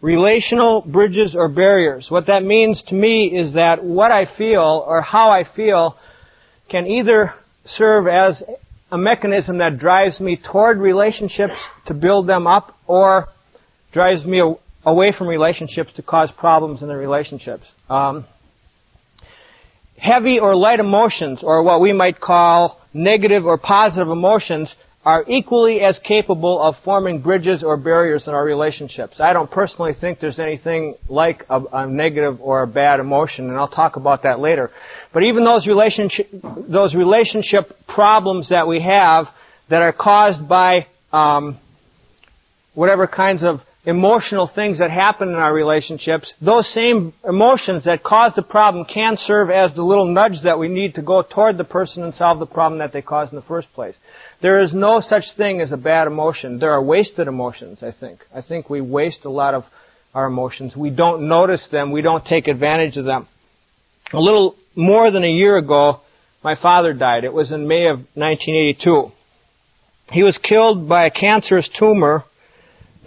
relational bridges or barriers. What that means to me is that what I feel or how I feel can either serve as a mechanism that drives me toward relationships to build them up or drives me away from relationships to cause problems in the relationships. Um, heavy or light emotions, or what we might call negative or positive emotions, are equally as capable of forming bridges or barriers in our relationships. I don't personally think there's anything like a, a, negative or a bad emotion, and I'll talk about that later. But even those relationship, those relationship problems that we have that are caused by um, whatever kinds of emotional things that happen in our relationships, those same emotions that cause the problem can serve as the little nudge that we need to go toward the person and solve the problem that they caused in the first place. There is no such thing as a bad emotion. There are wasted emotions, I think. I think we waste a lot of our emotions. We don't notice them. We don't take advantage of them. A little more than a year ago, my father died. It was in May of 1982. He was killed by a cancerous tumor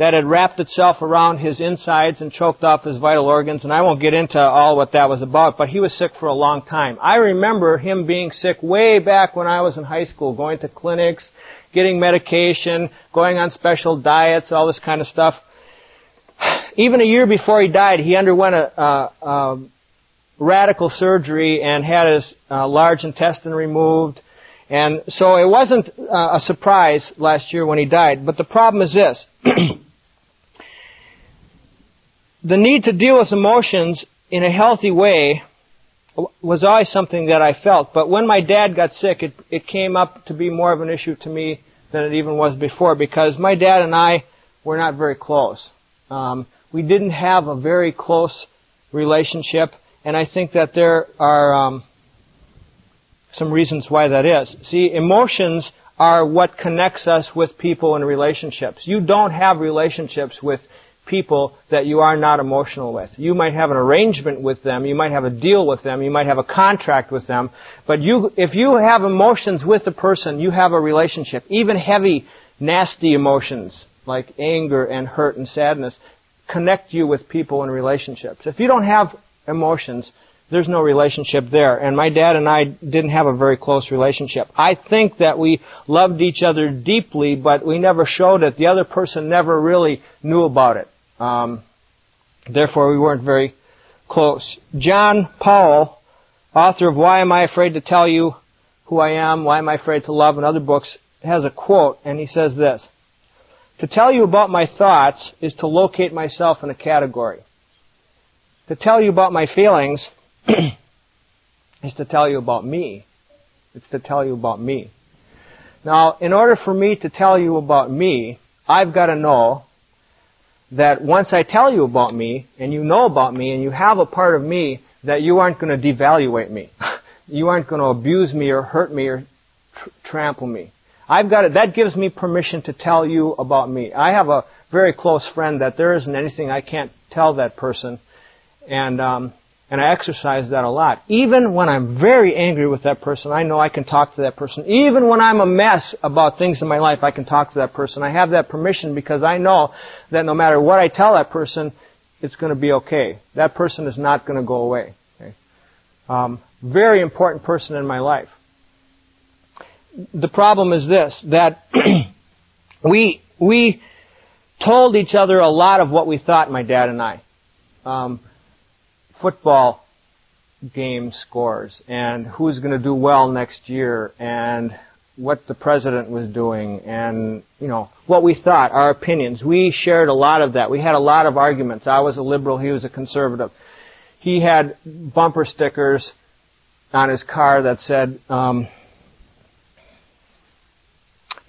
that had wrapped itself around his insides and choked off his vital organs, and I won't get into all what that was about, but he was sick for a long time. I remember him being sick way back when I was in high school, going to clinics, getting medication, going on special diets, all this kind of stuff. Even a year before he died, he underwent a, a, a radical surgery and had his uh, large intestine removed. And so it wasn't uh, a surprise last year when he died. But the problem is this. the need to deal with emotions in a healthy way was always something that I felt. But when my dad got sick, it, it came up to be more of an issue to me than it even was before because my dad and I were not very close. Um, we didn't have a very close relationship, and I think that there are um, some reasons why that is. See, emotions are what connects us with people and relationships. You don't have relationships with people that you are not emotional with. You might have an arrangement with them, you might have a deal with them, you might have a contract with them, but you, if you have emotions with a person, you have a relationship. Even heavy, nasty emotions like anger and hurt and sadness connect you with people and relationships. If you don't have emotions, there's no relationship there. And my dad and I didn't have a very close relationship. I think that we loved each other deeply, but we never showed it. The other person never really knew about it. Um, therefore, we weren't very close. John Powell, author of Why Am I Afraid to Tell You Who I Am, Why Am I Afraid to Love, and other books, has a quote, and he says this. To tell you about my thoughts is to locate myself in a category. To tell you about my feelings is to tell you about me. It's to tell you about me. Now, in order for me to tell you about me, I've got to know that once I tell you about me, and you know about me, and you have a part of me, that you aren't going to devaluate me. you aren't going to abuse me or hurt me or tr- trample me. I've got it. That gives me permission to tell you about me. I have a very close friend that there isn't anything I can't tell that person, and um, and I exercise that a lot. Even when I'm very angry with that person, I know I can talk to that person. Even when I'm a mess about things in my life, I can talk to that person. I have that permission because I know that no matter what I tell that person, it's going to be okay. That person is not going to go away. Okay? Um, very important person in my life. The problem is this, that we, we told each other a lot of what we thought, my dad and I. Um, football game scores and who's going to do well next year and what the president was doing and you know what we thought our opinions. We shared a lot of that. We had a lot of arguments. I was a liberal he was a conservative. He had bumper stickers on his car that said um,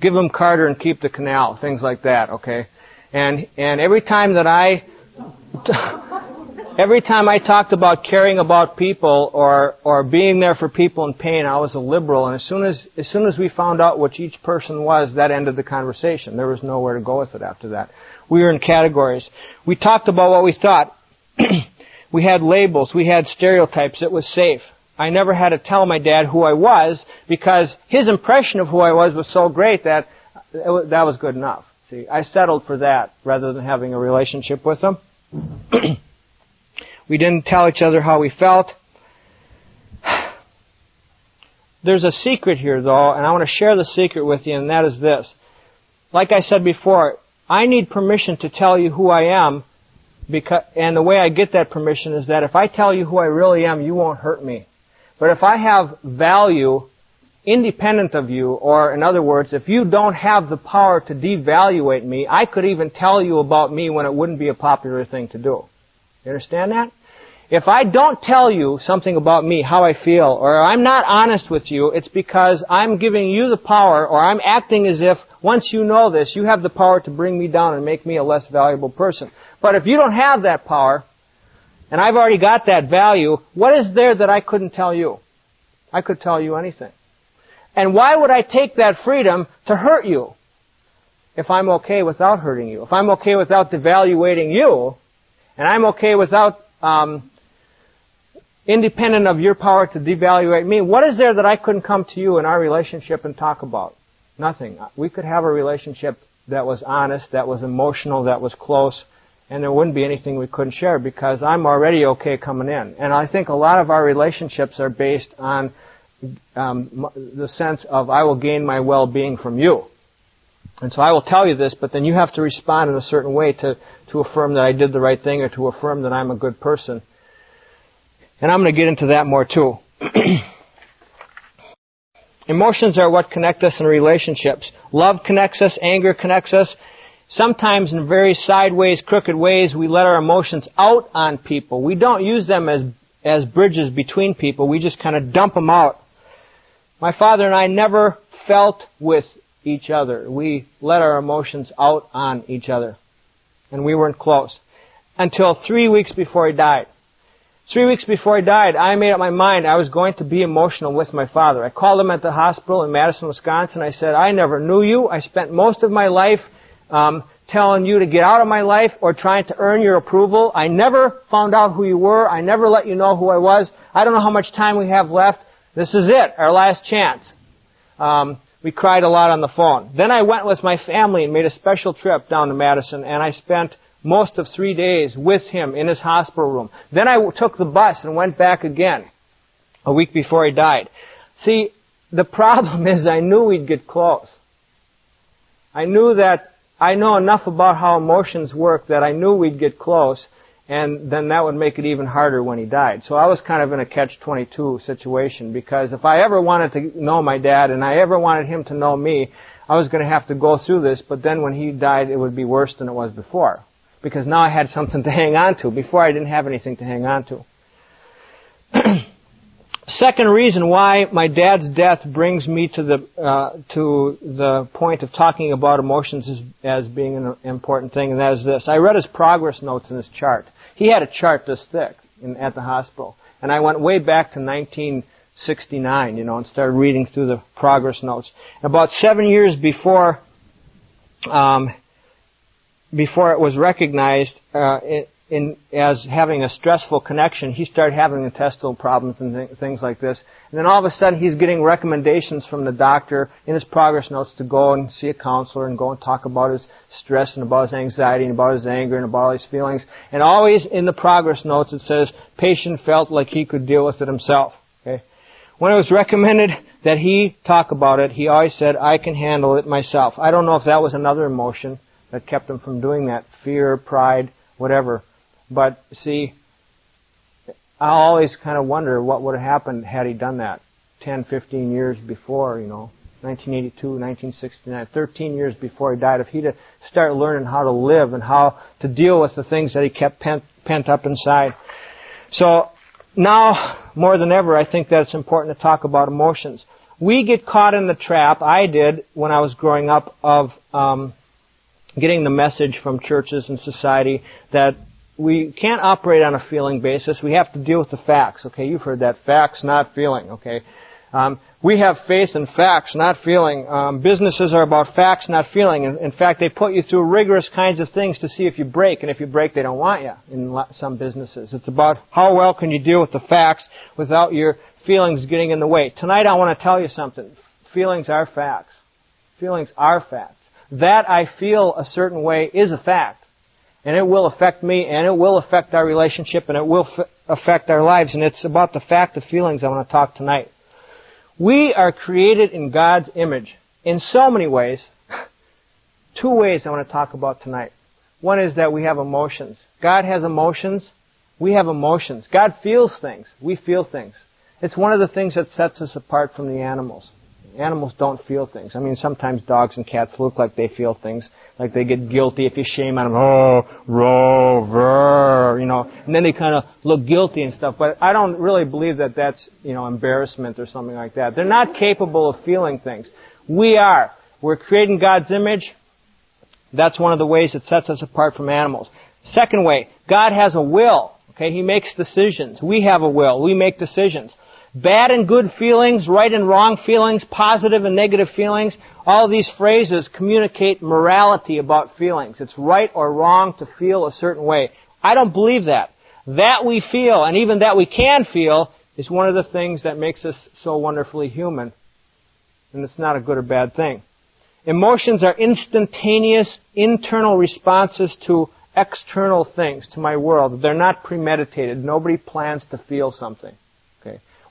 give him carter and keep the canal things like that okay? And and every time that i every time I talked about caring about people or or being there for people in pain, I was a liberal. And as soon as as soon as we found out what each person was, that ended the conversation. There was nowhere to go with it after that. We were in categories. We talked about what we thought. we had labels. We had stereotypes. It was safe. I never had to tell my dad who I was because his impression of who I was was so great that that was good enough. See, I settled for that rather than having a relationship with him. we didn't tell each other how we felt. There's a secret here, though, and I want to share the secret with you, and that is this. Like I said before, I need permission to tell you who I am, because, and the way I get that permission is that if I tell you who I really am, you won't hurt me. But if I have value independent of you, or in other words, if you don't have the power to devaluate me, I could even tell you about me when it wouldn't be a popular thing to do. You understand that? If I don't tell you something about me, how I feel, or I'm not honest with you, it's because I'm giving you the power, or I'm acting as if once you know this, you have the power to bring me down and make me a less valuable person. But if you don't have that power, and I've already got that value, what is there that I couldn't tell you? I could tell you anything. And why would I take that freedom to hurt you if I'm okay without hurting you? If I'm okay without devaluating you, and I'm okay without um, independent of your power to devaluate me, what is there that I couldn't come to you in our relationship and talk about? Nothing. We could have a relationship that was honest, that was emotional, that was close, and there wouldn't be anything we couldn't share because I'm already okay coming in. And I think a lot of our relationships are based on um, the sense of I will gain my well-being from you. And so I will tell you this, but then you have to respond in a certain way to, to affirm that I did the right thing or to affirm that I'm a good person. And I'm going to get into that more too. Emotions are what connect us in relationships. Love connects us, anger connects us. Sometimes in very sideways, crooked ways, we let our emotions out on people. We don't use them as, as bridges between people. We just kind of dump them out. My father and I never felt with each other. We let our emotions out on each other. And we weren't close. Until three weeks before he died. Three weeks before he died, I made up my mind I was going to be emotional with my father. I called him at the hospital in Madison, Wisconsin. I said, I never knew you. I spent most of my life um, telling you to get out of my life or trying to earn your approval. I never found out who you were. I never let you know who I was. I don't know how much time we have left. This is it, our last chance. Um, we cried a lot on the phone. Then I went with my family and made a special trip down to Madison, and I spent most of three days with him in his hospital room. Then I took the bus and went back again a week before he died. See, the problem is I knew we'd get close. I knew that I know enough about how emotions work that I knew we'd get close and then that would make it even harder when he died. So I was kind of in a catch-22 situation because if I ever wanted to know my dad and I ever wanted him to know me, I was going to have to go through this, but then when he died, it would be worse than it was before because now I had something to hang on to. Before I didn't have anything to hang on to. Second reason why my dad's death brings me to the uh, to the point of talking about emotions as, as being an important thing, and that is this: I read his progress notes in his chart. He had a chart this thick in, at the hospital, and I went way back to 1969, you know, and started reading through the progress notes. About seven years before um, before it was recognized uh, in, in, as having a stressful connection, he started having intestinal problems and th- things like this. And then all of a sudden, he's getting recommendations from the doctor in his progress notes to go and see a counselor and go and talk about his stress and about his anxiety and about his anger and about his feelings. And always in the progress notes, it says patient felt like he could deal with it himself. Okay. When it was recommended that he talk about it, he always said, "I can handle it myself." I don't know if that was another emotion that kept him from doing that fear, pride, whatever. But see, I always kind of wonder what would have happened had he done that 10, 15 years before, you know, 1982, 1969, 13 years before he died. If he'd started learning how to live and how to deal with the things that he kept pent, pent up inside. So now, more than ever, I think that it's important to talk about emotions. We get caught in the trap, I did when I was growing up, of um, getting the message from churches and society that we can't operate on a feeling basis. We have to deal with the facts. Okay, you've heard that. Facts, not feeling. Okay. Um, we have faith in facts, not feeling. Um, businesses are about facts, not feeling. In, in, fact, they put you through rigorous kinds of things to see if you break, and if you break, they don't want you. In some businesses, it's about how well can you deal with the facts without your feelings getting in the way. Tonight, I want to tell you something. Feelings are facts. Feelings are facts that I feel a certain way is a fact. And it will affect me, and it will affect our relationship, and it will f- affect our lives. And it's about the fact of feelings I want to talk tonight. We are created in God's image in so many ways. Two ways I want to talk about tonight. One is that we have emotions. God has emotions. We have emotions. God feels things. We feel things. It's one of the things that sets us apart from the animals. Animals don't feel things. I mean, sometimes dogs and cats look like they feel things, like they get guilty if you shame on them. Oh, rover, you know, and then they kind of look guilty and stuff. But I don't really believe that that's, you know, embarrassment or something like that. They're not capable of feeling things. We are. We're creating God's image. That's one of the ways that sets us apart from animals. Second way, God has a will. Okay, He makes decisions. We have a will. We make decisions. Bad and good feelings, right and wrong feelings, positive and negative feelings, all these phrases communicate morality about feelings. It's right or wrong to feel a certain way. I don't believe that. That we feel, and even that we can feel, is one of the things that makes us so wonderfully human. And it's not a good or bad thing. Emotions are instantaneous internal responses to external things, to my world. They're not premeditated. Nobody plans to feel something.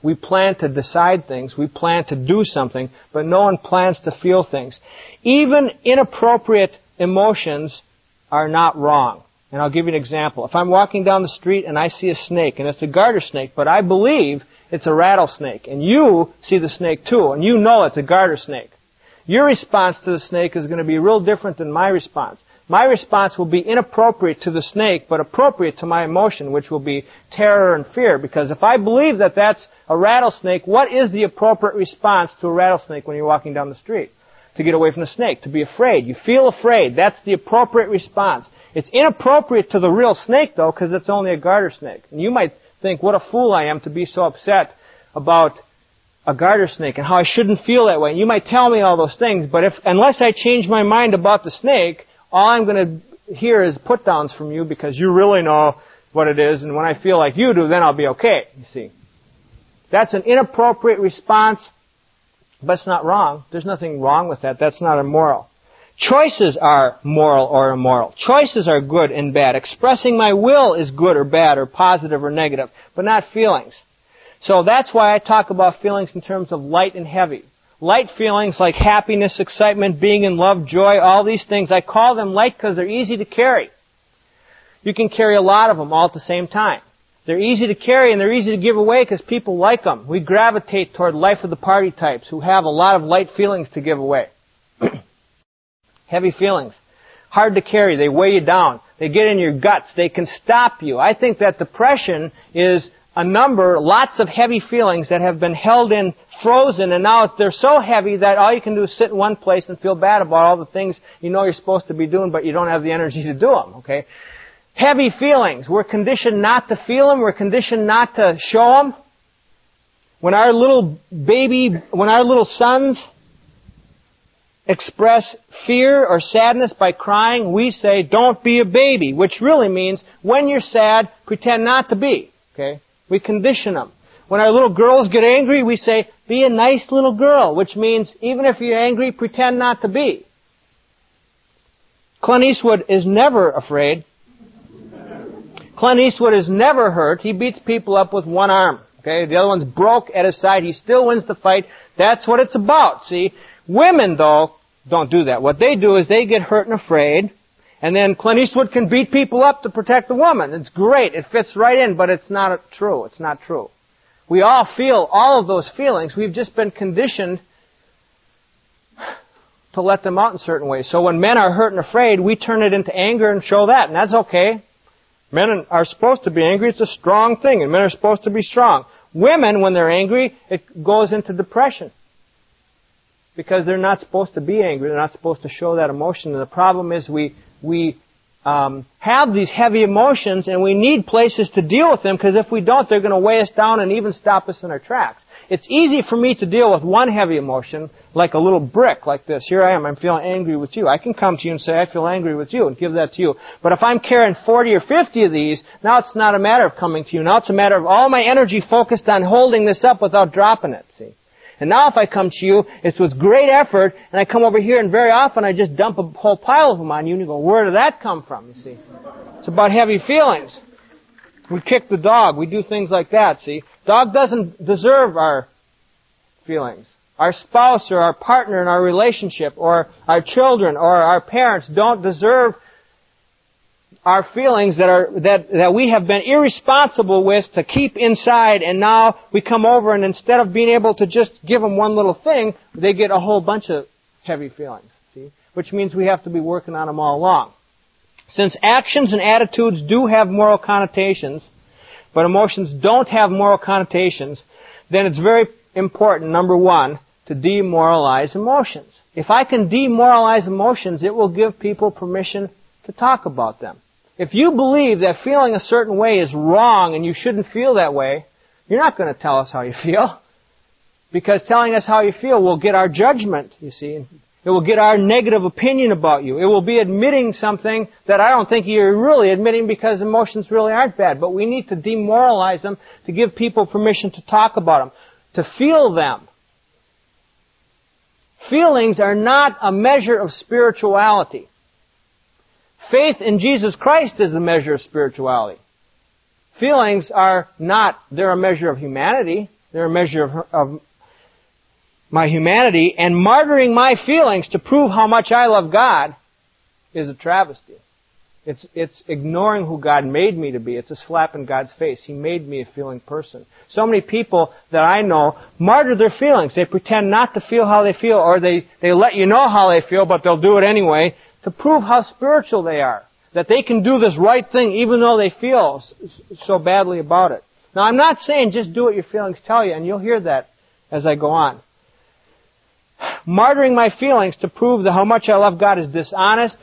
We plan to decide things, we plan to do something, but no one plans to feel things. Even inappropriate emotions are not wrong. And I'll give you an example. If I'm walking down the street and I see a snake, and it's a garter snake, but I believe it's a rattlesnake, and you see the snake too, and you know it's a garter snake. Your response to the snake is going to be real different than my response. My response will be inappropriate to the snake, but appropriate to my emotion, which will be terror and fear. Because if I believe that that's a rattlesnake, what is the appropriate response to a rattlesnake when you're walking down the street? To get away from the snake, to be afraid. You feel afraid. That's the appropriate response. It's inappropriate to the real snake, though, because it's only a garter snake. And you might think, what a fool I am to be so upset about a garter snake and how I shouldn't feel that way. And you might tell me all those things, but if, unless I change my mind about the snake, all I'm going to hear is put downs from you because you really know what it is, and when I feel like you do, then I'll be okay, you see. That's an inappropriate response, but it's not wrong. There's nothing wrong with that. That's not immoral. Choices are moral or immoral. Choices are good and bad. Expressing my will is good or bad or positive or negative, but not feelings. So that's why I talk about feelings in terms of light and heavy. Light feelings like happiness, excitement, being in love, joy, all these things, I call them light because they're easy to carry. You can carry a lot of them all at the same time. They're easy to carry and they're easy to give away because people like them. We gravitate toward life of the party types who have a lot of light feelings to give away. Heavy feelings. Hard to carry. They weigh you down. They get in your guts. They can stop you. I think that depression is a number, lots of heavy feelings that have been held in, frozen, and now they're so heavy that all you can do is sit in one place and feel bad about all the things you know you're supposed to be doing, but you don't have the energy to do them, okay? Heavy feelings. We're conditioned not to feel them. We're conditioned not to show them. When our little baby, when our little sons express fear or sadness by crying, we say, don't be a baby, which really means when you're sad, pretend not to be. Okay? We condition them. When our little girls get angry, we say, be a nice little girl, which means even if you're angry, pretend not to be. Clint Eastwood is never afraid. Clint Eastwood is never hurt. He beats people up with one arm. Okay, the other one's broke at his side. He still wins the fight. That's what it's about. See, women though don't do that. What they do is they get hurt and afraid, and then Clint Eastwood can beat people up to protect the woman. It's great. It fits right in, but it's not true. It's not true. We all feel all of those feelings. We've just been conditioned to let them out in certain ways. So when men are hurt and afraid, we turn it into anger and show that, and that's okay. Men are supposed to be angry. It's a strong thing, and men are supposed to be strong. Women, when they're angry, it goes into depression. Because they're not supposed to be angry. They're not supposed to show that emotion. And the problem is we we um, have these heavy emotions and we need places to deal with them because if we don't, they're going to weigh us down and even stop us in our tracks. It's easy for me to deal with one heavy emotion, like a little brick like this. Here I am, I'm feeling angry with you. I can come to you and say, I feel angry with you and give that to you. But if I'm carrying 40 or 50 of these, now it's not a matter of coming to you. Now it's a matter of all my energy focused on holding this up without dropping it, see. And now if I come to you, it's with great effort, and I come over here, and very often I just dump a whole pile of them on you, and you go, where did that come from, you see? It's about heavy feelings. We kick the dog. We do things like that, see? Dog doesn't deserve our feelings. Our spouse or our partner in our relationship or our children or our parents don't deserve our feelings that are that that we have been irresponsible with to keep inside and now we come over and instead of being able to just give them one little thing they get a whole bunch of heavy feelings see? Which means we have to be working on them all along. Since actions and attitudes do have moral connotations but emotions don't have moral connotations then it's very important number 1 to demoralize emotions. If i can demoralize emotions it will give people permission to talk about them if you believe that feeling a certain way is wrong and you shouldn't feel that way, you're not going to tell us how you feel. Because telling us how you feel will get our judgment, you see. It will get our negative opinion about you. It will be admitting something that I don't think you're really admitting because emotions really aren't bad. But we need to demoralize them to give people permission to talk about them, to feel them. Feelings are not a measure of spirituality. Faith in Jesus Christ is a measure of spirituality. Feelings are not, they're a measure of humanity. They're a measure of, of my humanity. And martyring my feelings to prove how much I love God is a travesty. It's, it's ignoring who God made me to be. It's a slap in God's face. He made me a feeling person. So many people that I know martyr their feelings. They pretend not to feel how they feel, or they, they let you know how they feel, but they'll do it anyway to prove how spiritual they are. That they can do this right thing even though they feel so badly about it. Now I'm not saying just do what your feelings tell you, and you'll hear that as I go on. Martyring my feelings to prove that how much I love God is dishonest.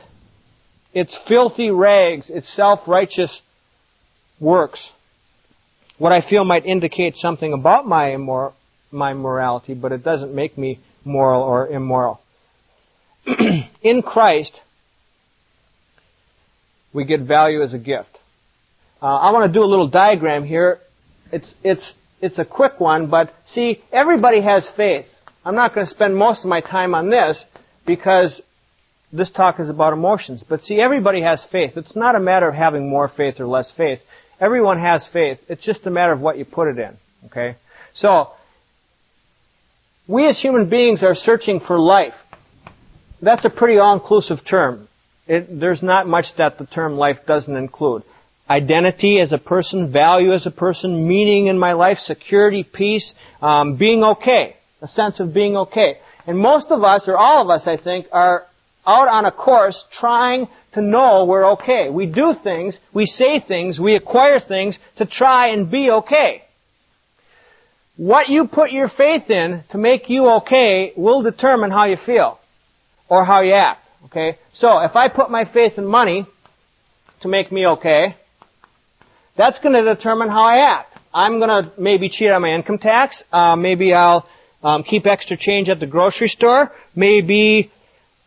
It's filthy rags. It's self-righteous works. What I feel might indicate something about my immor- my morality, but it doesn't make me moral or immoral. in Christ, we get value as a gift. Uh, I want to do a little diagram here. It's, it's, it's a quick one, but see, everybody has faith. I'm not going to spend most of my time on this because this talk is about emotions. But see, everybody has faith. It's not a matter of having more faith or less faith. Everyone has faith. It's just a matter of what you put it in. Okay? So, we as human beings are searching for life. That's a pretty all-inclusive term. It, there's not much that the term life doesn't include. Identity as a person, value as a person, meaning in my life, security, peace, um, being okay, a sense of being okay. And most of us, or all of us, I think, are out on a course trying to know we're okay. We do things, we say things, we acquire things to try and be okay. What you put your faith in to make you okay will determine how you feel or how you act. Okay? So, if I put my faith in money to make me okay, that's going to determine how I act. I'm going to maybe cheat on my income tax. Uh, maybe I'll um, keep extra change at the grocery store. Maybe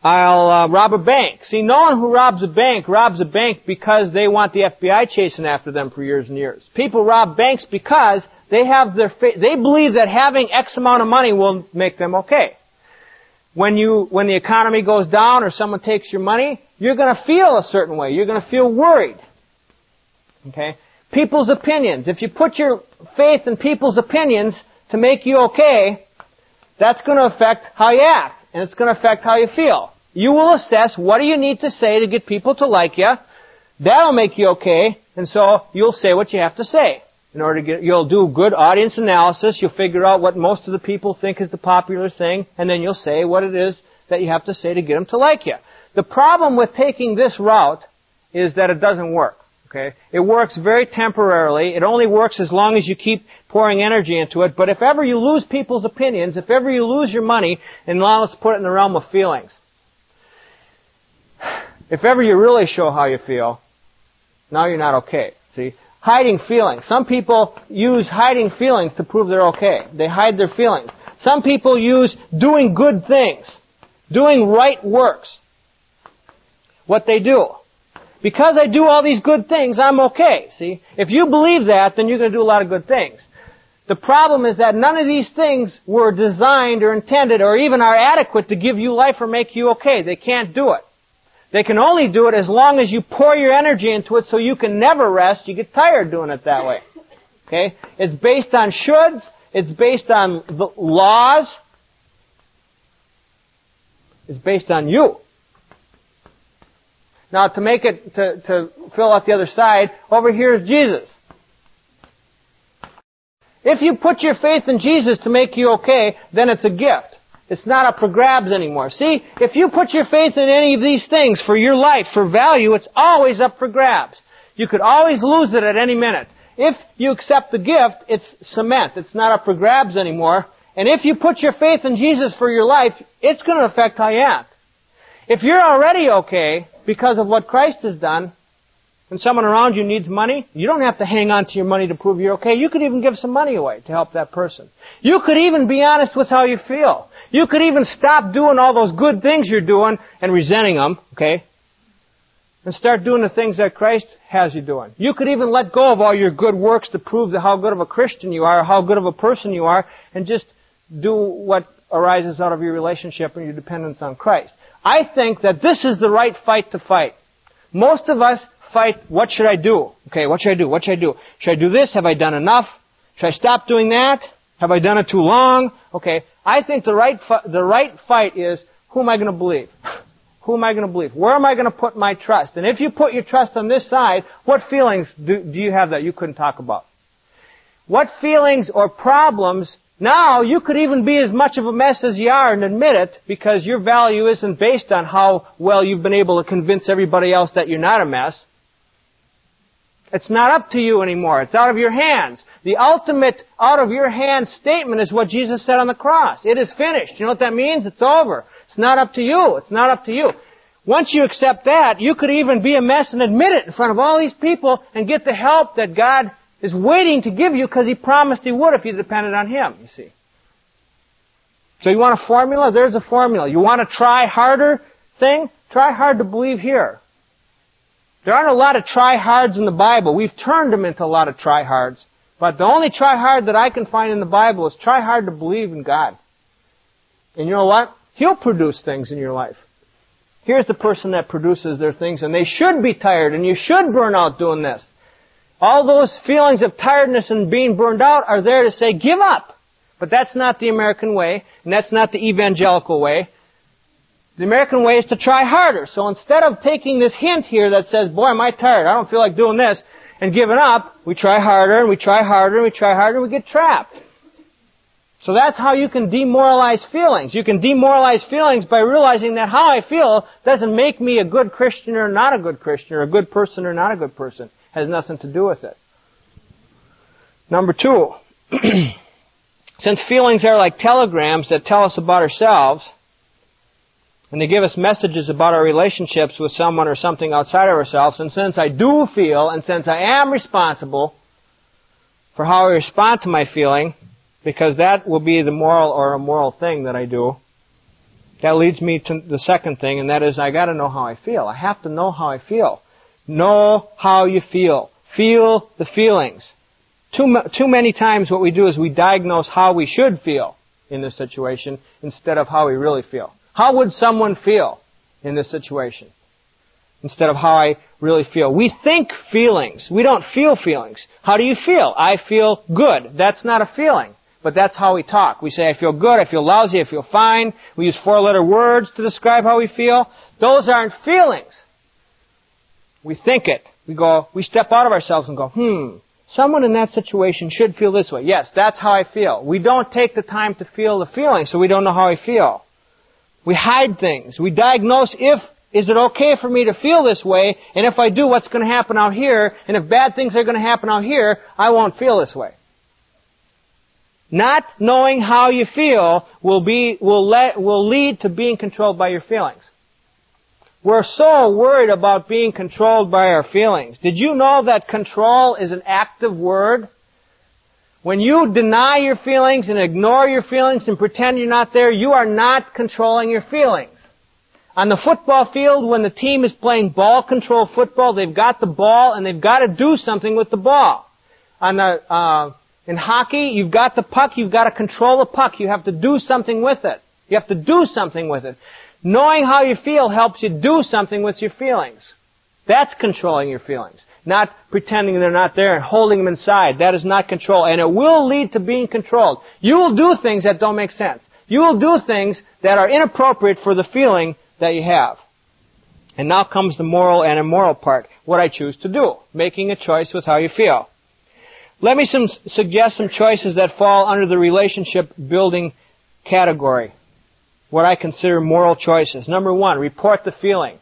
I'll uh, rob a bank. See, no one who robs a bank robs a bank because they want the FBI chasing after them for years and years. People rob banks because they have their fa- they believe that having X amount of money will make them okay when you, when the economy goes down or someone takes your money, you're going to feel a certain way. You're going to feel worried. Okay? People's opinions. If you put your faith in people's opinions to make you okay, that's going to affect how you act. And it's going to affect how you feel. You will assess what do you need to say to get people to like you. That'll make you okay. And so you'll say what you have to say in order to get, you'll do good audience analysis, you'll figure out what most of the people think is the popular thing, and then you'll say what it is that you have to say to get them to like you. The problem with taking this route is that it doesn't work. Okay? It works very temporarily. It only works as long as you keep pouring energy into it. But if ever you lose people's opinions, if ever you lose your money, and now let's put it in the realm of feelings. If ever you really show how you feel, now you're not okay. See? Hiding feelings. Some people use hiding feelings to prove they're okay. They hide their feelings. Some people use doing good things, doing right works. What they do. Because I do all these good things, I'm okay. See? If you believe that, then you're going to do a lot of good things. The problem is that none of these things were designed or intended or even are adequate to give you life or make you okay. They can't do it. They can only do it as long as you pour your energy into it so you can never rest. You get tired doing it that way. Okay? It's based on shoulds. It's based on the laws. It's based on you. Now to make it, to, to fill out the other side, over here is Jesus. If you put your faith in Jesus to make you okay, then it's a gift. It's not up for grabs anymore. See, if you put your faith in any of these things for your life, for value, it's always up for grabs. You could always lose it at any minute. If you accept the gift, it's cement. It's not up for grabs anymore. And if you put your faith in Jesus for your life, it's going to affect how you act. If you're already okay because of what Christ has done, and someone around you needs money, you don't have to hang on to your money to prove you're okay. You could even give some money away to help that person. You could even be honest with how you feel. You could even stop doing all those good things you're doing and resenting them, okay? And start doing the things that Christ has you doing. You could even let go of all your good works to prove how good of a Christian you are, how good of a person you are, and just do what arises out of your relationship and your dependence on Christ. I think that this is the right fight to fight. Most of us fight, what should I do? Okay, what should I do? What should I do? Should I do this? Have I done enough? Should I stop doing that? Have I done it too long? Okay, I think the right, the right fight is, who am I going to believe? Who am I going to believe? Where am I going to put my trust? And if you put your trust on this side, what feelings do, do you have that you couldn't talk about? What feelings or problems now you could even be as much of a mess as you are and admit it because your value isn't based on how well you've been able to convince everybody else that you're not a mess. It's not up to you anymore. It's out of your hands. The ultimate out of your hands statement is what Jesus said on the cross. It is finished. You know what that means? It's over. It's not up to you. It's not up to you. Once you accept that, you could even be a mess and admit it in front of all these people and get the help that God is waiting to give you because He promised He would if you depended on Him, you see. So you want a formula? There's a formula. You want to try harder thing? Try hard to believe here. There aren't a lot of try-hards in the Bible. We've turned them into a lot of try-hards. But the only try-hard that I can find in the Bible is try hard to believe in God. And you know what? He'll produce things in your life. Here's the person that produces their things, and they should be tired, and you should burn out doing this. All those feelings of tiredness and being burned out are there to say, give up. But that's not the American way, and that's not the evangelical way. The American way is to try harder. So instead of taking this hint here that says, boy, am I tired, I don't feel like doing this, and giving up, we try harder, and we try harder, and we try harder, and we get trapped. So that's how you can demoralize feelings. You can demoralize feelings by realizing that how I feel doesn't make me a good Christian or not a good Christian, or a good person or not a good person. It has nothing to do with it. Number two, since feelings are like telegrams that tell us about ourselves, and they give us messages about our relationships with someone or something outside of ourselves. And since I do feel, and since I am responsible for how I respond to my feeling, because that will be the moral or immoral thing that I do, that leads me to the second thing, and that is I gotta know how I feel. I have to know how I feel. Know how you feel. Feel the feelings. Too, too many times what we do is we diagnose how we should feel in this situation instead of how we really feel. How would someone feel in this situation? Instead of how I really feel. We think feelings. We don't feel feelings. How do you feel? I feel good. That's not a feeling. But that's how we talk. We say, I feel good, I feel lousy, I feel fine. We use four letter words to describe how we feel. Those aren't feelings. We think it. We go, we step out of ourselves and go, hmm, someone in that situation should feel this way. Yes, that's how I feel. We don't take the time to feel the feeling, so we don't know how I feel. We hide things. We diagnose if, is it okay for me to feel this way? And if I do, what's going to happen out here? And if bad things are going to happen out here, I won't feel this way. Not knowing how you feel will be, will let, will lead to being controlled by your feelings. We're so worried about being controlled by our feelings. Did you know that control is an active word? When you deny your feelings and ignore your feelings and pretend you're not there, you are not controlling your feelings. On the football field, when the team is playing ball control football, they've got the ball and they've got to do something with the ball. On the uh, In hockey, you've got the puck, you've got to control the puck. You have to do something with it. You have to do something with it. Knowing how you feel helps you do something with your feelings. That's controlling your feelings. Not pretending they're not there and holding them inside. That is not control. And it will lead to being controlled. You will do things that don't make sense. You will do things that are inappropriate for the feeling that you have. And now comes the moral and immoral part. What I choose to do. Making a choice with how you feel. Let me some, suggest some choices that fall under the relationship building category. What I consider moral choices. Number one, report the feeling.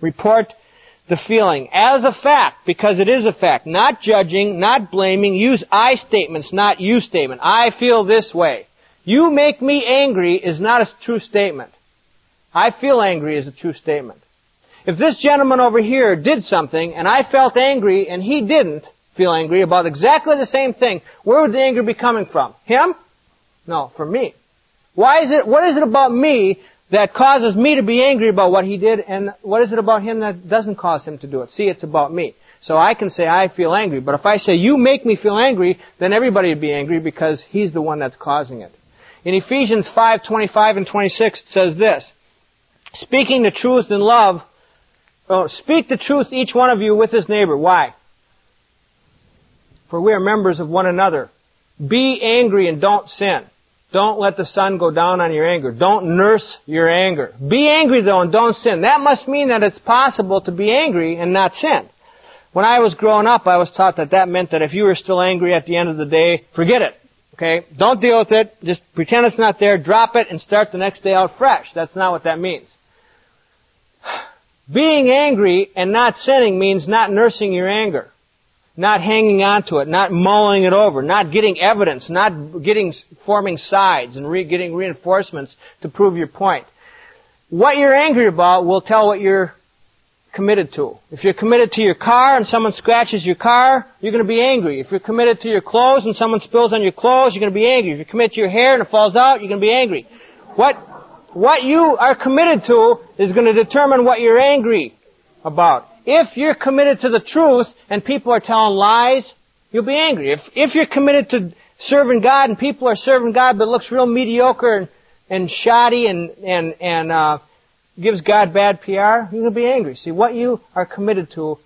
Report the feeling as a fact, because it is a fact. Not judging, not blaming. Use I statements, not you statement. I feel this way. You make me angry is not a true statement. I feel angry is a true statement. If this gentleman over here did something and I felt angry and he didn't feel angry about exactly the same thing, where would the anger be coming from? Him? No, from me. Why is it, what is it about me that causes me to be angry about what he did and what is it about him that doesn't cause him to do it? See, it's about me. So I can say I feel angry, but if I say you make me feel angry, then everybody would be angry because he's the one that's causing it. In Ephesians 5:25 and 26 it says this, speaking the truth in love Oh, speak the truth, each one of you, with his neighbor. Why? For we are members of one another. Be angry and don't sin. Don't let the sun go down on your anger. Don't nurse your anger. Be angry though and don't sin. That must mean that it's possible to be angry and not sin. When I was growing up, I was taught that that meant that if you were still angry at the end of the day, forget it. Okay? Don't deal with it. Just pretend it's not there. Drop it and start the next day out fresh. That's not what that means. Being angry and not sinning means not nursing your anger, not hanging on to it, not mulling it over, not getting evidence, not getting forming sides and re- getting reinforcements to prove your point. What you're angry about will tell what you're committed to. If you're committed to your car and someone scratches your car, you're going to be angry. If you're committed to your clothes and someone spills on your clothes, you're going to be angry. If you're committed to your hair and it falls out, you're going to be angry. What what you are committed to is going to determine what you're angry about. If you're committed to the truth and people are telling lies, you'll be angry. If, if you're committed to serving God and people are serving God but looks real mediocre and, and shoddy and, and, and uh, gives God bad PR, you're going to be angry. See, what you are committed to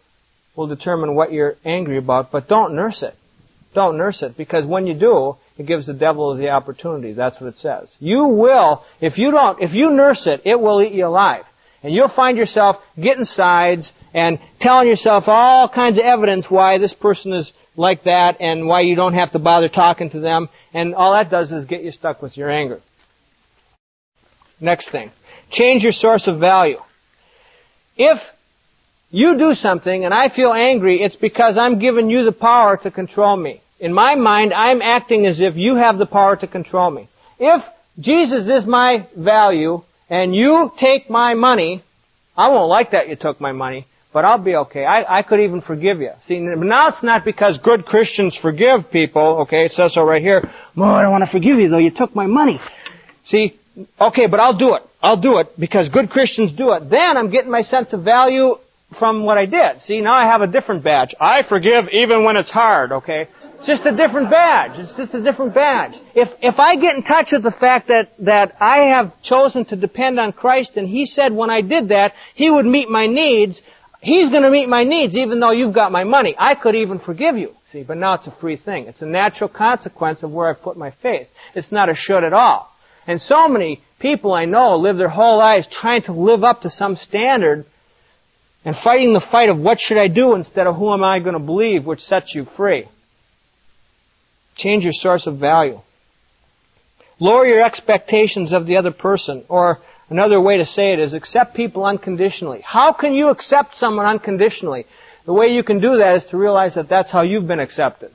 will determine what you're angry about, but don't nurse it. Don't nurse it, because when you do, it gives the devil the opportunity. That's what it says. You will, if you don't, if you nurse it, it will eat you alive. And you'll find yourself getting sides and telling yourself all kinds of evidence why this person is like that and why you don't have to bother talking to them. And all that does is get you stuck with your anger. Next thing. Change your source of value. If you do something and I feel angry, it's because I'm giving you the power to control me. In my mind, I'm acting as if you have the power to control me. If Jesus is my value and you take my money, I won't like that you took my money, but I'll be okay. I, I could even forgive you. See, now it's not because good Christians forgive people, okay, it says so right here, oh, I don't want to forgive you though, you took my money. See, okay, but I'll do it. I'll do it because good Christians do it. Then I'm getting my sense of value from what I did. See, now I have a different badge. I forgive even when it's hard, okay? It's just a different badge. It's just a different badge. If, if I get in touch with the fact that, that I have chosen to depend on Christ and He said when I did that, He would meet my needs, He's going to meet my needs even though you've got my money. I could even forgive you. See, but now it's a free thing. It's a natural consequence of where I've put my faith. It's not a should at all. And so many people I know live their whole lives trying to live up to some standard and fighting the fight of what should I do instead of who am I going to believe, which sets you free. Change your source of value. Lower your expectations of the other person, or another way to say it is accept people unconditionally. How can you accept someone unconditionally? The way you can do that is to realize that that's how you've been accepted.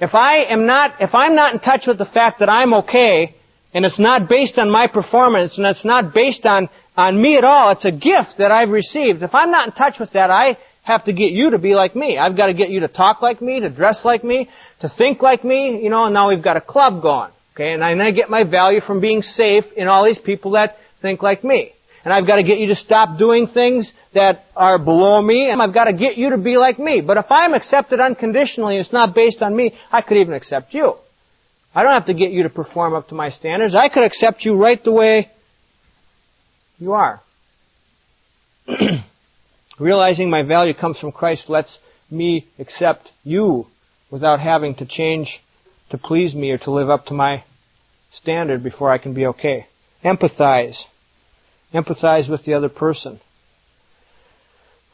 If I am not, if I'm not in touch with the fact that I'm okay, and it's not based on my performance, and it's not based on, on me at all, it's a gift that I've received. If I'm not in touch with that, I have to get you to be like me. I've got to get you to talk like me, to dress like me, to think like me, you know, and now we've got a club going. Okay, and I get my value from being safe in all these people that think like me. and I've got to get you to stop doing things that are below me, and I've got to get you to be like me. But if I'm accepted unconditionally, it's not based on me, I could even accept you. I don't have to get you to perform up to my standards. I could accept you right the way you are. Realizing my value comes from Christ lets me accept you without having to change to please me or to live up to my standard before I can be okay. Empathize. Empathize with the other person.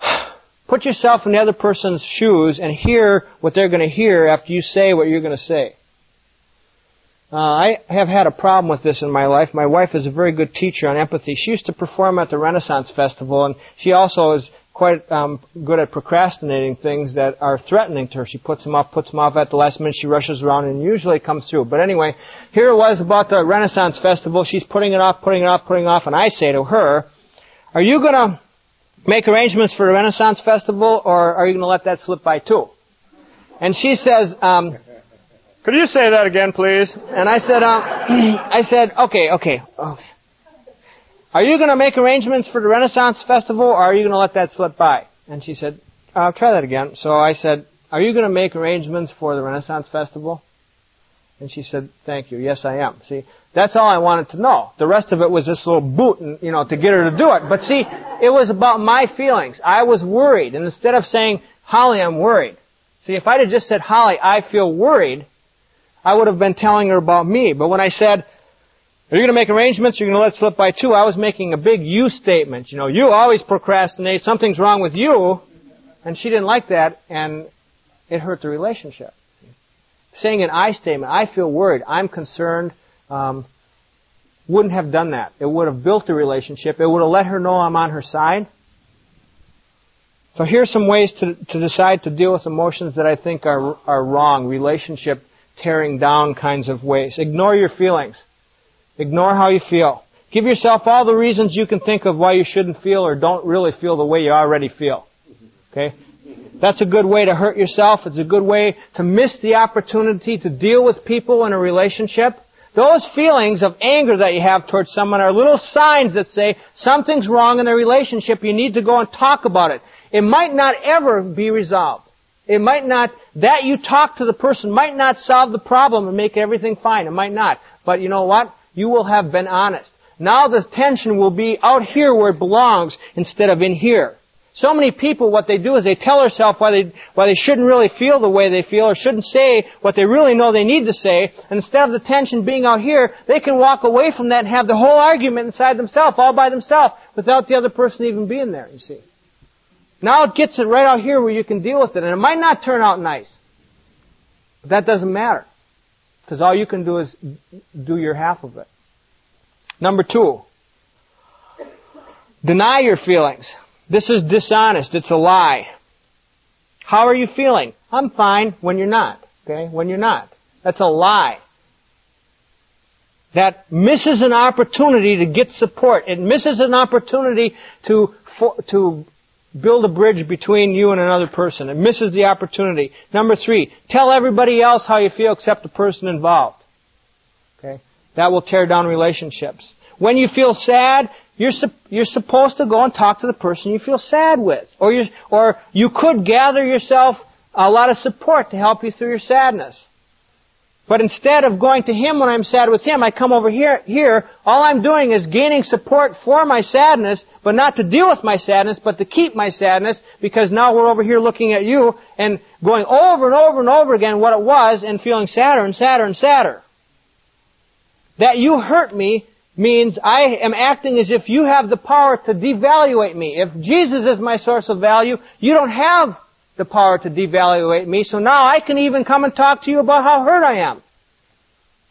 Put yourself in the other person's shoes and hear what they're going to hear after you say what you're going to say. Uh, I have had a problem with this in my life. My wife is a very good teacher on empathy. She used to perform at the Renaissance Festival, and she also is quite um, good at procrastinating things that are threatening to her. She puts them off, puts them off at the last minute. She rushes around and usually comes through. But anyway, here it was about the Renaissance Festival. She's putting it off, putting it off, putting it off, and I say to her, "Are you going to make arrangements for the Renaissance Festival, or are you going to let that slip by too?" And she says, um, "Could you say that again, please?" And I said, um, "I said, okay, okay, okay." Are you going to make arrangements for the Renaissance Festival or are you going to let that slip by? And she said, I'll try that again. So I said, Are you going to make arrangements for the Renaissance Festival? And she said, Thank you. Yes, I am. See, that's all I wanted to know. The rest of it was this little boot, and, you know, to get her to do it. But see, it was about my feelings. I was worried. And instead of saying, Holly, I'm worried. See, if I'd have just said, Holly, I feel worried, I would have been telling her about me. But when I said, are you going to make arrangements? You're going to let slip by too? I was making a big you statement. You know, you always procrastinate. Something's wrong with you. And she didn't like that, and it hurt the relationship. Saying an I statement, I feel worried, I'm concerned, um, wouldn't have done that. It would have built the relationship. It would have let her know I'm on her side. So here's some ways to, to decide to deal with emotions that I think are, are wrong, relationship tearing down kinds of ways. Ignore your feelings. Ignore how you feel. Give yourself all the reasons you can think of why you shouldn't feel or don't really feel the way you already feel. Okay? That's a good way to hurt yourself. It's a good way to miss the opportunity to deal with people in a relationship. Those feelings of anger that you have towards someone are little signs that say something's wrong in the relationship. You need to go and talk about it. It might not ever be resolved. It might not, that you talk to the person might not solve the problem and make everything fine. It might not. But you know what? You will have been honest. Now the tension will be out here where it belongs instead of in here. So many people, what they do is they tell themselves why they, why they shouldn't really feel the way they feel or shouldn't say what they really know they need to say. And instead of the tension being out here, they can walk away from that and have the whole argument inside themselves, all by themselves, without the other person even being there, you see. Now it gets it right out here where you can deal with it. And it might not turn out nice. But that doesn't matter. Because all you can do is do your half of it. Number two, deny your feelings. This is dishonest. It's a lie. How are you feeling? I'm fine when you're not. Okay? When you're not. That's a lie. That misses an opportunity to get support. It misses an opportunity to, for, to build a bridge between you and another person. It misses the opportunity. Number three, tell everybody else how you feel except the person involved. Okay? That will tear down relationships. When you feel sad, you're, you're supposed to go and talk to the person you feel sad with. Or you, or you could gather yourself a lot of support to help you through your sadness. But instead of going to him when I'm sad with him, I come over here, here, all I'm doing is gaining support for my sadness, but not to deal with my sadness, but to keep my sadness, because now we're over here looking at you and going over and over and over again what it was and feeling sadder and sadder and sadder. That you hurt me means I am acting as if you have the power to devaluate me. If Jesus is my source of value, you don't have the power to devaluate me, so now I can even come and talk to you about how hurt I am.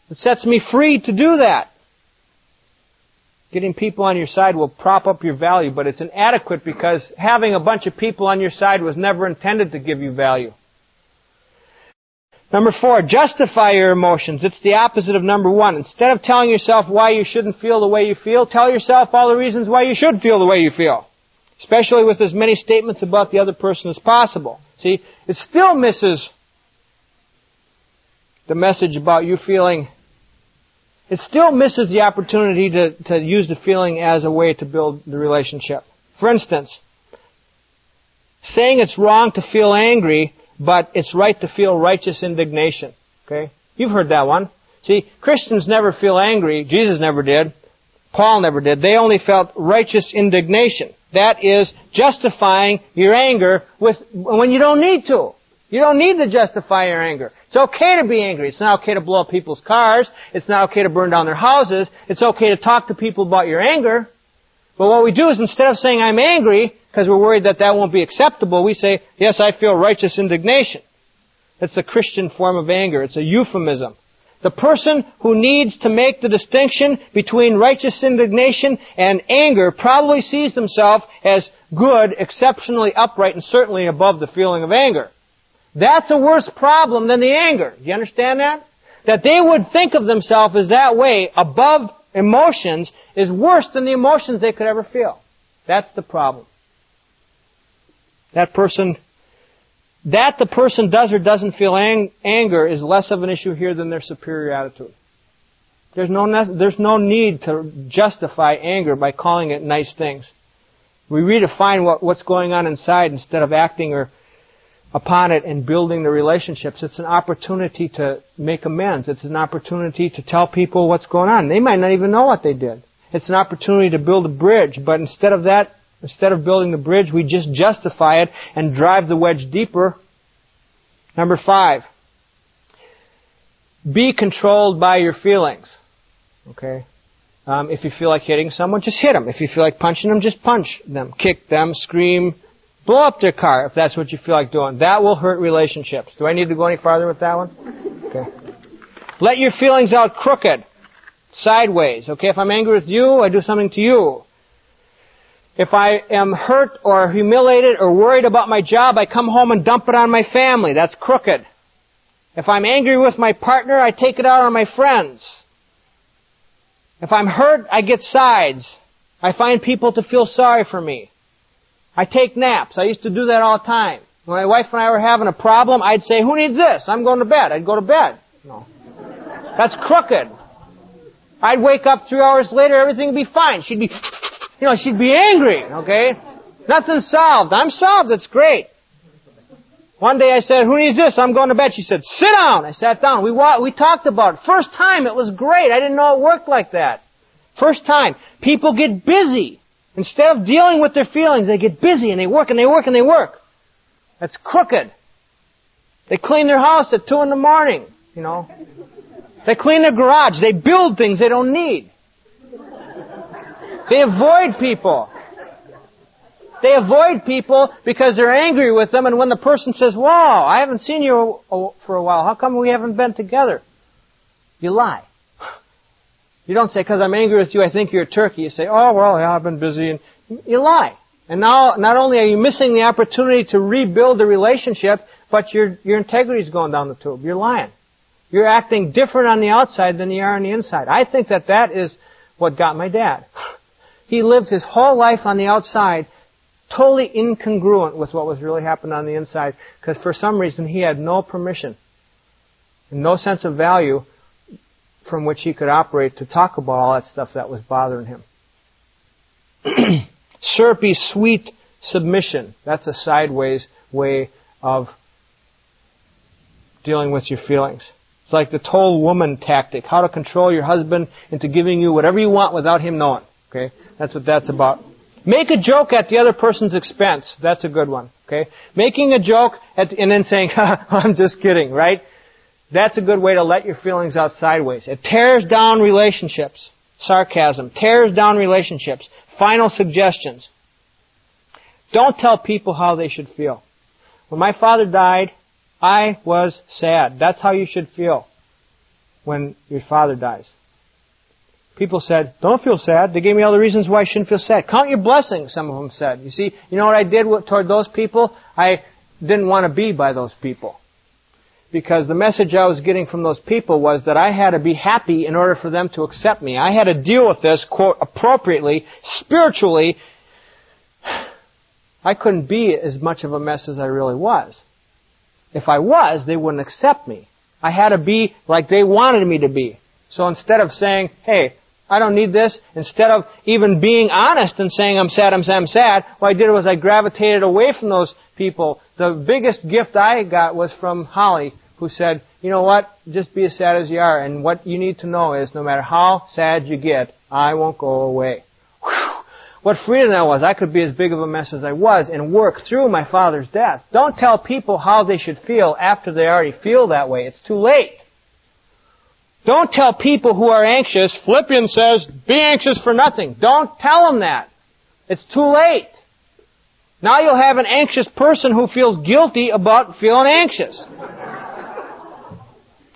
It sets me free to do that. Getting people on your side will prop up your value, but it's inadequate because having a bunch of people on your side was never intended to give you value. Number four, justify your emotions. It's the opposite of number one. Instead of telling yourself why you shouldn't feel the way you feel, tell yourself all the reasons why you should feel the way you feel especially with as many statements about the other person as possible. See, it still misses the message about you feeling it still misses the opportunity to, to use the feeling as a way to build the relationship. For instance, saying it's wrong to feel angry, but it's right to feel righteous indignation. Okay? You've heard that one. See, Christians never feel angry. Jesus never did. Paul never did. They only felt righteous indignation. That is justifying your anger with, when you don't need to. You don't need to justify your anger. It's okay to be angry. It's not okay to blow up people's cars. It's not okay to burn down their houses. It's okay to talk to people about your anger. But what we do is instead of saying I'm angry, because we're worried that that won't be acceptable, we say, yes, I feel righteous indignation. It's a Christian form of anger. It's a euphemism. The person who needs to make the distinction between righteous indignation and anger probably sees himself as good, exceptionally upright, and certainly above the feeling of anger. That's a worse problem than the anger. Do you understand that? That they would think of themselves as that way, above emotions, is worse than the emotions they could ever feel. That's the problem. That person that the person does or doesn't feel ang- anger is less of an issue here than their superior attitude. There's no, ne- there's no need to justify anger by calling it nice things. We redefine what, what's going on inside instead of acting or upon it and building the relationships. It's an opportunity to make amends. It's an opportunity to tell people what's going on. They might not even know what they did. It's an opportunity to build a bridge, but instead of that, Instead of building the bridge, we just justify it and drive the wedge deeper. Number five, be controlled by your feelings. Okay? Um, if you feel like hitting someone, just hit them. If you feel like punching them, just punch them. Kick them, scream, blow up their car if that's what you feel like doing. That will hurt relationships. Do I need to go any farther with that one? Okay. Let your feelings out crooked, sideways. Okay, if I'm angry with you, I do something to you. If I am hurt or humiliated or worried about my job, I come home and dump it on my family. That's crooked. If I'm angry with my partner, I take it out on my friends. If I'm hurt, I get sides. I find people to feel sorry for me. I take naps. I used to do that all the time. When my wife and I were having a problem, I'd say, who needs this? I'm going to bed. I'd go to bed. No. That's crooked. I'd wake up three hours later, everything would be fine. She'd be you know, she'd be angry, okay? Nothing's solved. I'm solved. It's great. One day I said, who needs this? I'm going to bed. She said, sit down. I sat down. We, we talked about it. First time, it was great. I didn't know it worked like that. First time. People get busy. Instead of dealing with their feelings, they get busy and they work and they work and they work. That's crooked. They clean their house at two in the morning, you know. They clean their garage. They build things they don't need. They avoid people. They avoid people because they're angry with them, and when the person says, Wow, I haven't seen you for a while, how come we haven't been together? You lie. You don't say, because I'm angry with you, I think you're a turkey. You say, oh, well, yeah, I've been busy. And you lie. And now, not only are you missing the opportunity to rebuild the relationship, but your, your integrity is going down the tube. You're lying. You're acting different on the outside than you are on the inside. I think that that is what got my dad. He lived his whole life on the outside totally incongruent with what was really happening on the inside because for some reason he had no permission no sense of value from which he could operate to talk about all that stuff that was bothering him. Syrupy, sweet submission. That's a sideways way of dealing with your feelings. It's like the Total Woman tactic. How to control your husband into giving you whatever you want without him knowing. Okay? That's what that's about. Make a joke at the other person's expense. That's a good one. Okay? Making a joke at, and then saying, I'm just kidding, right? That's a good way to let your feelings out sideways. It tears down relationships. Sarcasm. Tears down relationships. Final suggestions. Don't tell people how they should feel. When my father died, I was sad. That's how you should feel when your father dies. People said, don't feel sad. They gave me all the reasons why I shouldn't feel sad. Count your blessings, some of them said. You see, you know what I did toward those people? I didn't want to be by those people. Because the message I was getting from those people was that I had to be happy in order for them to accept me. I had to deal with this, quote, appropriately, spiritually. I couldn't be as much of a mess as I really was. If I was, they wouldn't accept me. I had to be like they wanted me to be. So instead of saying, hey, I don't need this, instead of even being honest and saying, I'm sad, I'm sad, I'm sad, what I did was I gravitated away from those people. The biggest gift I got was from Holly, who said, you know what, just be as sad as you are, and what you need to know is no matter how sad you get, I won't go away. Whew. What freedom that was. I could be as big of a mess as I was and work through my father's death. Don't tell people how they should feel after they already feel that way. It's too late. Don't tell people who are anxious, Philippians says, be anxious for nothing. Don't tell them that. It's too late. Now you'll have an anxious person who feels guilty about feeling anxious.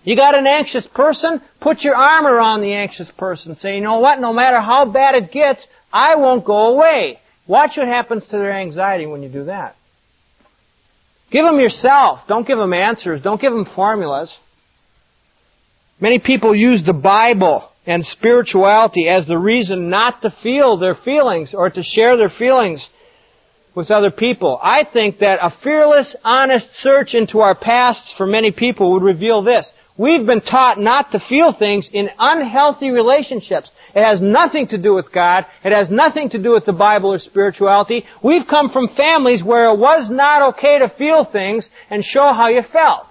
You got an anxious person? Put your arm around the anxious person. Say, you know what? No matter how bad it gets, I won't go away. Watch what happens to their anxiety when you do that. Give them yourself. Don't give them answers. Don't give them formulas. Many people use the Bible and spirituality as the reason not to feel their feelings or to share their feelings with other people. I think that a fearless, honest search into our pasts for many people would reveal this. We've been taught not to feel things in unhealthy relationships. It has nothing to do with God. It has nothing to do with the Bible or spirituality. We've come from families where it was not okay to feel things and show how you felt.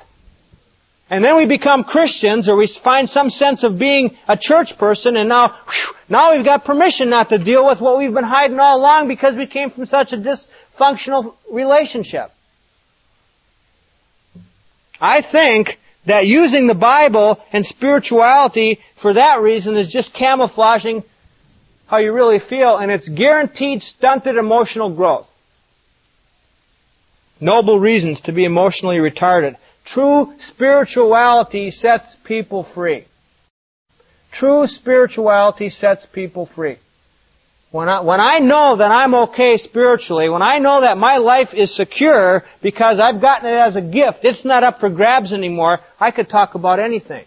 And then we become Christians or we find some sense of being a church person and now, whew, now we've got permission not to deal with what we've been hiding all along because we came from such a dysfunctional relationship. I think that using the Bible and spirituality for that reason is just camouflaging how you really feel, and it's guaranteed stunted emotional growth. Noble reasons to be emotionally retarded. True spirituality sets people free. True spirituality sets people free. When I, when I know that I'm okay spiritually, when I know that my life is secure because I've gotten it as a gift, it's not up for grabs anymore, I could talk about anything.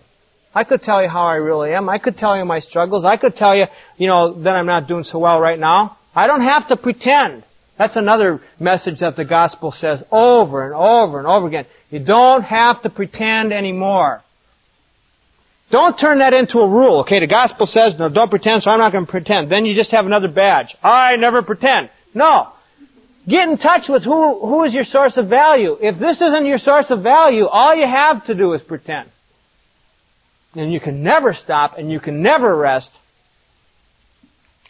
I could tell you how I really am. I could tell you my struggles. I could tell you, you know, that I'm not doing so well right now. I don't have to pretend. That's another message that the gospel says over and over and over again. You don't have to pretend anymore. Don't turn that into a rule. Okay, the gospel says, no, don't pretend, so I'm not going to pretend. Then you just have another badge. I never pretend. No. Get in touch with who, who is your source of value. If this isn't your source of value, all you have to do is pretend. And you can never stop and you can never rest.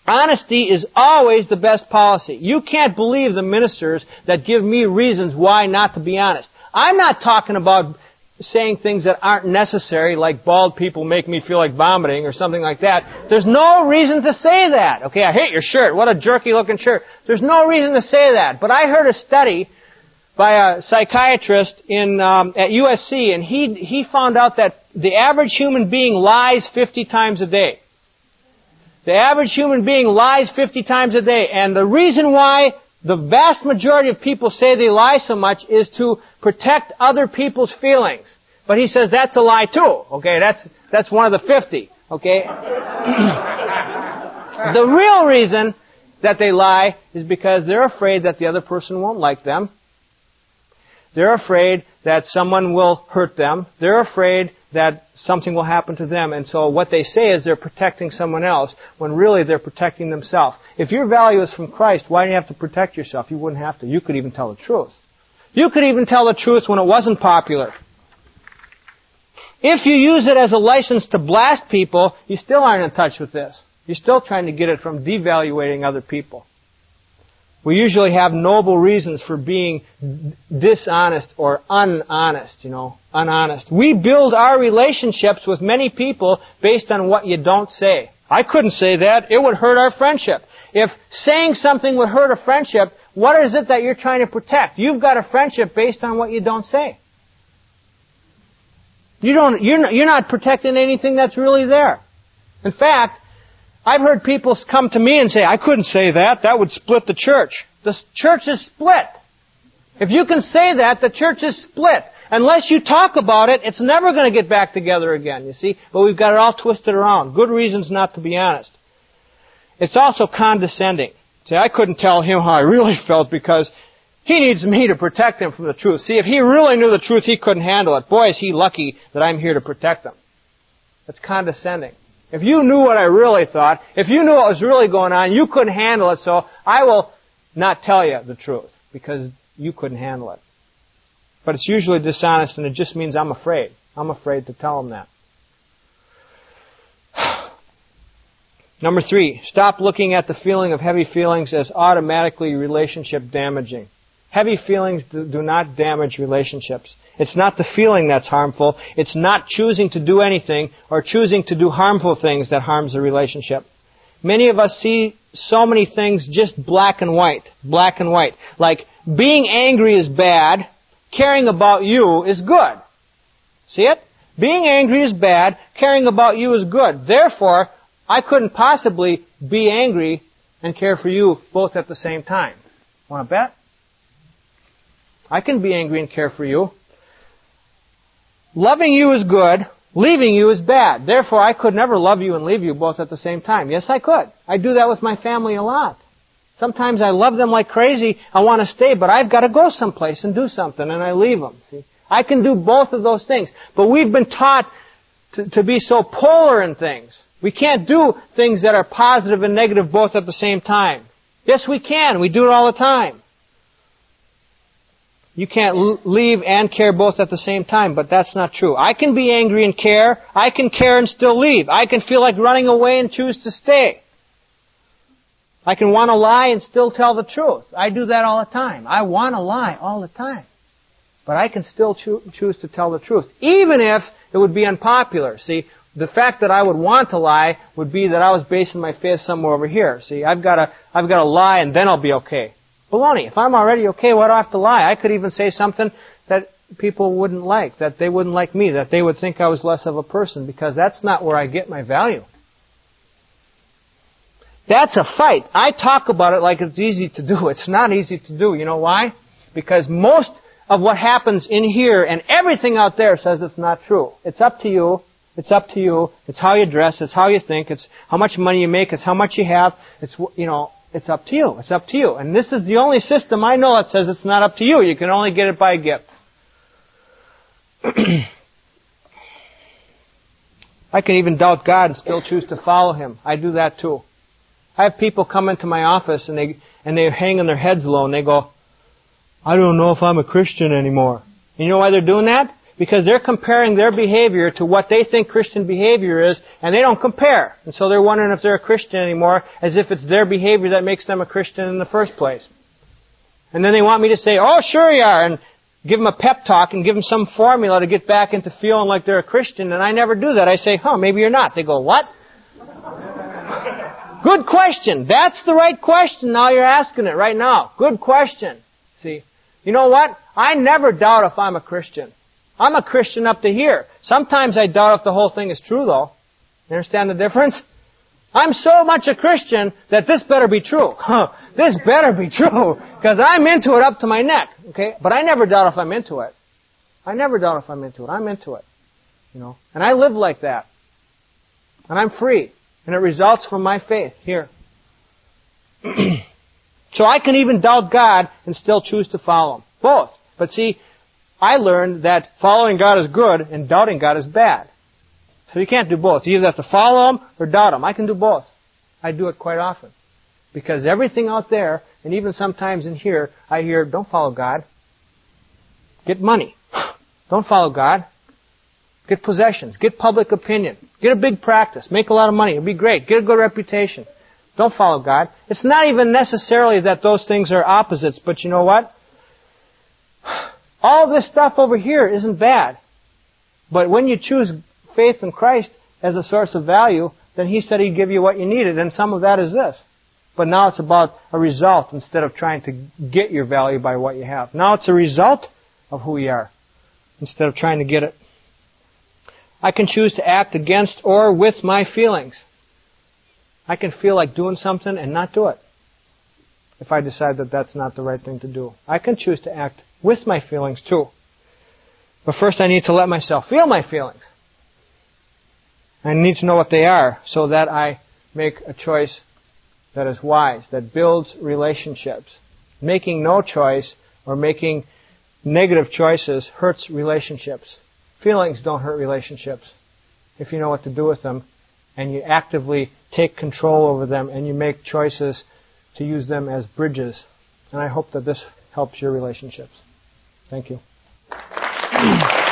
Honesty is always the best policy. You can't believe the ministers that give me reasons why not to be honest. I'm not talking about saying things that aren't necessary, like bald people make me feel like vomiting or something like that. There's no reason to say that. Okay, I hate your shirt. What a jerky looking shirt. There's no reason to say that. But I heard a study by a psychiatrist in um, at USC, and he he found out that the average human being lies 50 times a day. The average human being lies 50 times a day, and the reason why the vast majority of people say they lie so much is to protect other people's feelings. But he says that's a lie too. Okay, that's, that's one of the 50. Okay? the real reason that they lie is because they're afraid that the other person won't like them. They're afraid that someone will hurt them. They're afraid that something will happen to them. And so what they say is they're protecting someone else when really they're protecting themselves. If your value is from Christ, why do you have to protect yourself? You wouldn't have to. You could even tell the truth. You could even tell the truth when it wasn't popular. If you use it as a license to blast people, you still aren't in touch with this. You're still trying to get it from devaluating other people. We usually have noble reasons for being dishonest or unhonest, you know, unhonest. We build our relationships with many people based on what you don't say. I couldn't say that. It would hurt our friendship. If saying something would hurt a friendship, what is it that you're trying to protect? You've got a friendship based on what you don't say. You don't, you're not, you're not protecting anything that's really there. In fact, I've heard people come to me and say, I couldn't say that. That would split the church. The church is split. If you can say that, the church is split. Unless you talk about it, it's never going to get back together again, you see? But we've got it all twisted around. Good reasons not to be honest. It's also condescending. See, I couldn't tell him how I really felt because he needs me to protect him from the truth. See, if he really knew the truth, he couldn't handle it. Boy, is he lucky that I'm here to protect him. That's condescending. If you knew what I really thought, if you knew what was really going on, you couldn't handle it, so I will not tell you the truth because you couldn't handle it. But it's usually dishonest and it just means I'm afraid. I'm afraid to tell them that. Number three, stop looking at the feeling of heavy feelings as automatically relationship damaging. Heavy feelings do not damage relationships. It's not the feeling that's harmful. It's not choosing to do anything or choosing to do harmful things that harms the relationship. Many of us see so many things just black and white. Black and white. Like, being angry is bad, caring about you is good. See it? Being angry is bad, caring about you is good. Therefore, I couldn't possibly be angry and care for you both at the same time. Want to bet? I can be angry and care for you. Loving you is good. Leaving you is bad. Therefore, I could never love you and leave you both at the same time. Yes, I could. I do that with my family a lot. Sometimes I love them like crazy. I want to stay, but I've got to go someplace and do something, and I leave them. See? I can do both of those things. But we've been taught to, to be so polar in things. We can't do things that are positive and negative both at the same time. Yes, we can. We do it all the time. You can't leave and care both at the same time, but that's not true. I can be angry and care. I can care and still leave. I can feel like running away and choose to stay. I can want to lie and still tell the truth. I do that all the time. I want to lie all the time. But I can still cho- choose to tell the truth, even if it would be unpopular. See, the fact that I would want to lie would be that I was basing my faith somewhere over here. See, I've got to, I've got to lie and then I'll be okay. Baloney. If I'm already okay, why do I have to lie? I could even say something that people wouldn't like, that they wouldn't like me, that they would think I was less of a person, because that's not where I get my value. That's a fight. I talk about it like it's easy to do. It's not easy to do. You know why? Because most of what happens in here and everything out there says it's not true. It's up to you. It's up to you. It's how you dress. It's how you think. It's how much money you make. It's how much you have. It's, you know, it's up to you. It's up to you. And this is the only system I know that says it's not up to you. You can only get it by a gift. I can even doubt God and still choose to follow Him. I do that too. I have people come into my office and they and they're hanging their heads low and they go, I don't know if I'm a Christian anymore. And you know why they're doing that? Because they're comparing their behavior to what they think Christian behavior is, and they don't compare. And so they're wondering if they're a Christian anymore, as if it's their behavior that makes them a Christian in the first place. And then they want me to say, oh, sure you are, and give them a pep talk and give them some formula to get back into feeling like they're a Christian, and I never do that. I say, huh, maybe you're not. They go, what? Good question. That's the right question. Now you're asking it right now. Good question. See, you know what? I never doubt if I'm a Christian. I'm a Christian up to here. Sometimes I doubt if the whole thing is true, though. You understand the difference? I'm so much a Christian that this better be true. Huh. This better be true. Because I'm into it up to my neck. Okay? But I never doubt if I'm into it. I never doubt if I'm into it. I'm into it. You know? And I live like that. And I'm free. And it results from my faith here. so I can even doubt God and still choose to follow Him. Both. But see, I learned that following God is good and doubting God is bad. So you can't do both. You either have to follow Him or doubt Him. I can do both. I do it quite often. Because everything out there, and even sometimes in here, I hear, don't follow God. Get money. Don't follow God. Get possessions. Get public opinion. Get a big practice. Make a lot of money. It'll be great. Get a good reputation. Don't follow God. It's not even necessarily that those things are opposites, but you know what? All this stuff over here isn't bad. But when you choose faith in Christ as a source of value, then He said He'd give you what you needed, and some of that is this. But now it's about a result instead of trying to get your value by what you have. Now it's a result of who you are instead of trying to get it. I can choose to act against or with my feelings. I can feel like doing something and not do it if I decide that that's not the right thing to do. I can choose to act with my feelings too. But first I need to let myself feel my feelings. I need to know what they are so that I make a choice that is wise, that builds relationships. Making no choice or making negative choices hurts relationships. Feelings don't hurt relationships. if you know what to do with them and you actively take control over them and you make choices to use them as bridges. And I hope that this helps your relationships. Thank you.